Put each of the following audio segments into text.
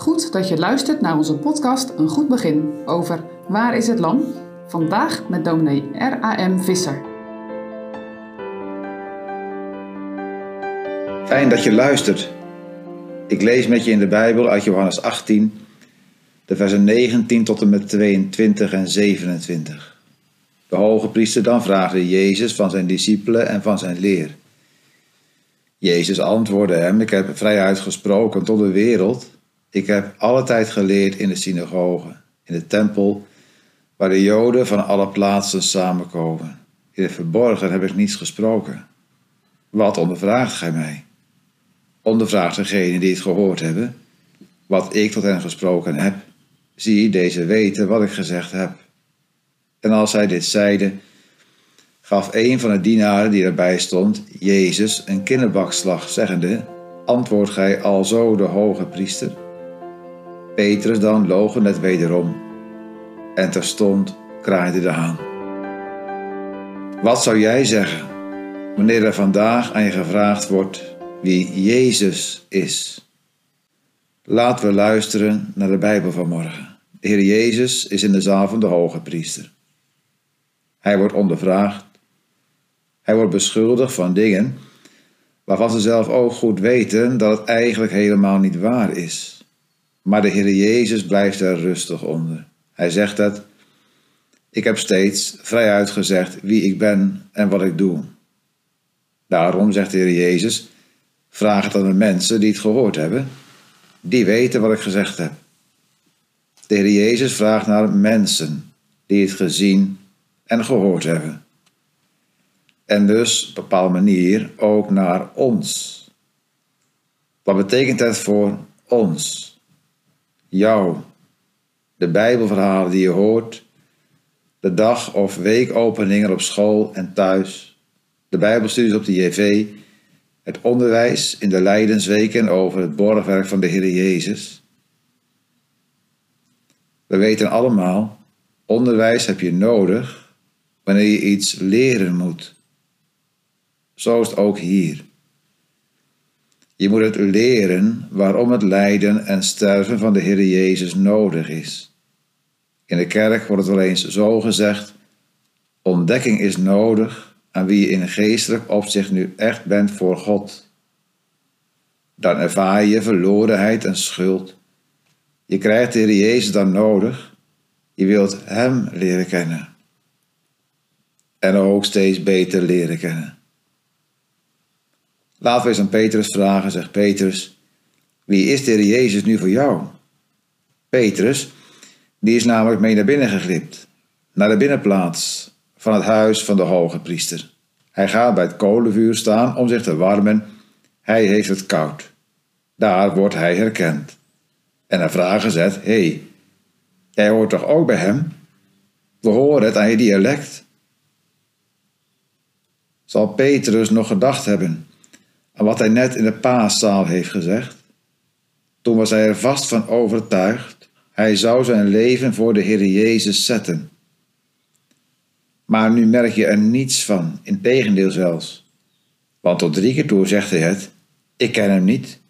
Goed dat je luistert naar onze podcast Een Goed Begin over Waar is het Lam? Vandaag met dominee R.A.M. Visser. Fijn dat je luistert. Ik lees met je in de Bijbel uit Johannes 18, de versen 19 tot en met 22 en 27. De hoge priester dan vraagde Jezus van zijn discipelen en van zijn leer. Jezus antwoordde hem, ik heb vrij uitgesproken tot de wereld. Ik heb alle tijd geleerd in de synagoge, in de tempel, waar de Joden van alle plaatsen samenkomen. In het verborgen heb ik niets gesproken. Wat ondervraagt gij mij? Ondervraagt degene die het gehoord hebben, wat ik tot hen gesproken heb. Zie, deze weten wat ik gezegd heb. En als hij dit zeide, gaf een van de dienaren die erbij stond, Jezus, een kinderbakslag, zeggende, antwoord gij alzo de hoge priester? Petrus dan logen het wederom, en terstond kraaide de haan. Wat zou jij zeggen, wanneer er vandaag aan je gevraagd wordt wie Jezus is? Laten we luisteren naar de Bijbel van morgen. De Heer Jezus is in de zaal van de hoge priester. Hij wordt ondervraagd. Hij wordt beschuldigd van dingen waarvan ze zelf ook goed weten dat het eigenlijk helemaal niet waar is. Maar de Heer Jezus blijft er rustig onder. Hij zegt dat ik heb steeds vrijuit gezegd wie ik ben en wat ik doe. Daarom zegt de Heer Jezus: vraag het aan de mensen die het gehoord hebben. Die weten wat ik gezegd heb. De Heer Jezus vraagt naar mensen die het gezien en gehoord hebben. En dus op een bepaalde manier ook naar ons. Wat betekent het voor ons? Jou, de Bijbelverhalen die je hoort, de dag- of weekopeningen op school en thuis, de Bijbelstudies op de JV, het onderwijs in de Leidensweken over het borgwerk van de Heer Jezus. We weten allemaal, onderwijs heb je nodig wanneer je iets leren moet. Zo is het ook hier. Je moet het leren waarom het lijden en sterven van de Heer Jezus nodig is. In de kerk wordt het wel eens zo gezegd: ontdekking is nodig aan wie je in geestelijk opzicht nu echt bent voor God. Dan ervaar je verlorenheid en schuld. Je krijgt de Heer Jezus dan nodig. Je wilt Hem leren kennen en ook steeds beter leren kennen. Laten we eens aan Petrus vragen, zegt Petrus, wie is de Jezus nu voor jou? Petrus, die is namelijk mee naar binnen geglipt, naar de binnenplaats van het huis van de hoge priester. Hij gaat bij het kolenvuur staan om zich te warmen. Hij heeft het koud. Daar wordt hij herkend. En een vraag gezet: Hé, hey, jij hoort toch ook bij hem? We horen het aan je dialect zal Petrus nog gedacht hebben wat hij net in de paaszaal heeft gezegd? Toen was hij er vast van overtuigd, hij zou zijn leven voor de Heer Jezus zetten. Maar nu merk je er niets van, in tegendeel zelfs. Want tot drie keer toe zegt hij het, ik ken hem niet.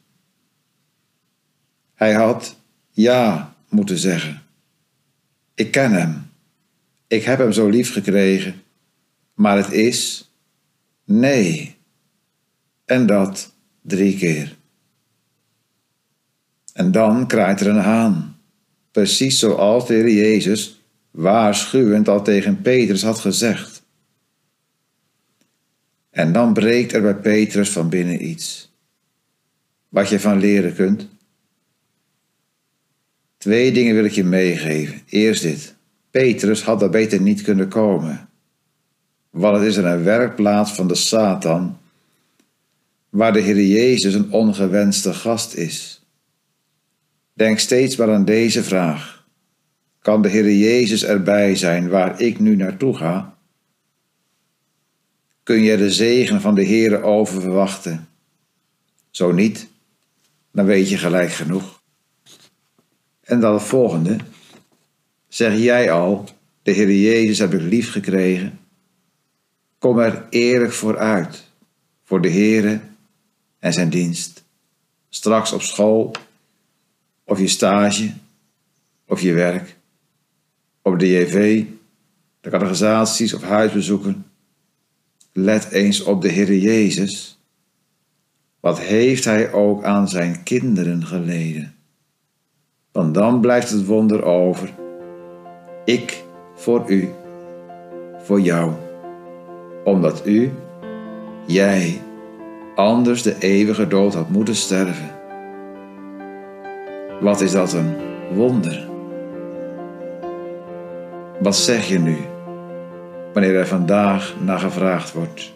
Hij had ja moeten zeggen. Ik ken hem. Ik heb hem zo lief gekregen. Maar het is Nee. En dat drie keer. En dan kraait er een haan. Precies zoals de Heer Jezus waarschuwend al tegen Petrus had gezegd. En dan breekt er bij Petrus van binnen iets. Wat je van leren kunt. Twee dingen wil ik je meegeven. Eerst dit. Petrus had er beter niet kunnen komen want het is een werkplaats van de Satan, waar de Heer Jezus een ongewenste gast is. Denk steeds maar aan deze vraag. Kan de Heer Jezus erbij zijn waar ik nu naartoe ga? Kun je de zegen van de Heer over verwachten? Zo niet, dan weet je gelijk genoeg. En dan het volgende. Zeg jij al, de Heer Jezus heb ik lief gekregen Kom er eerlijk voor uit, voor de Heere en zijn dienst. Straks op school of je stage, of je werk, op de JV, de categorisaties of huisbezoeken. Let eens op de Heer Jezus. Wat heeft Hij ook aan zijn kinderen geleden? Want dan blijft het wonder over. Ik voor u, voor jou, omdat u, jij, anders de eeuwige dood had moeten sterven. Wat is dat een wonder? Wat zeg je nu wanneer er vandaag naar gevraagd wordt?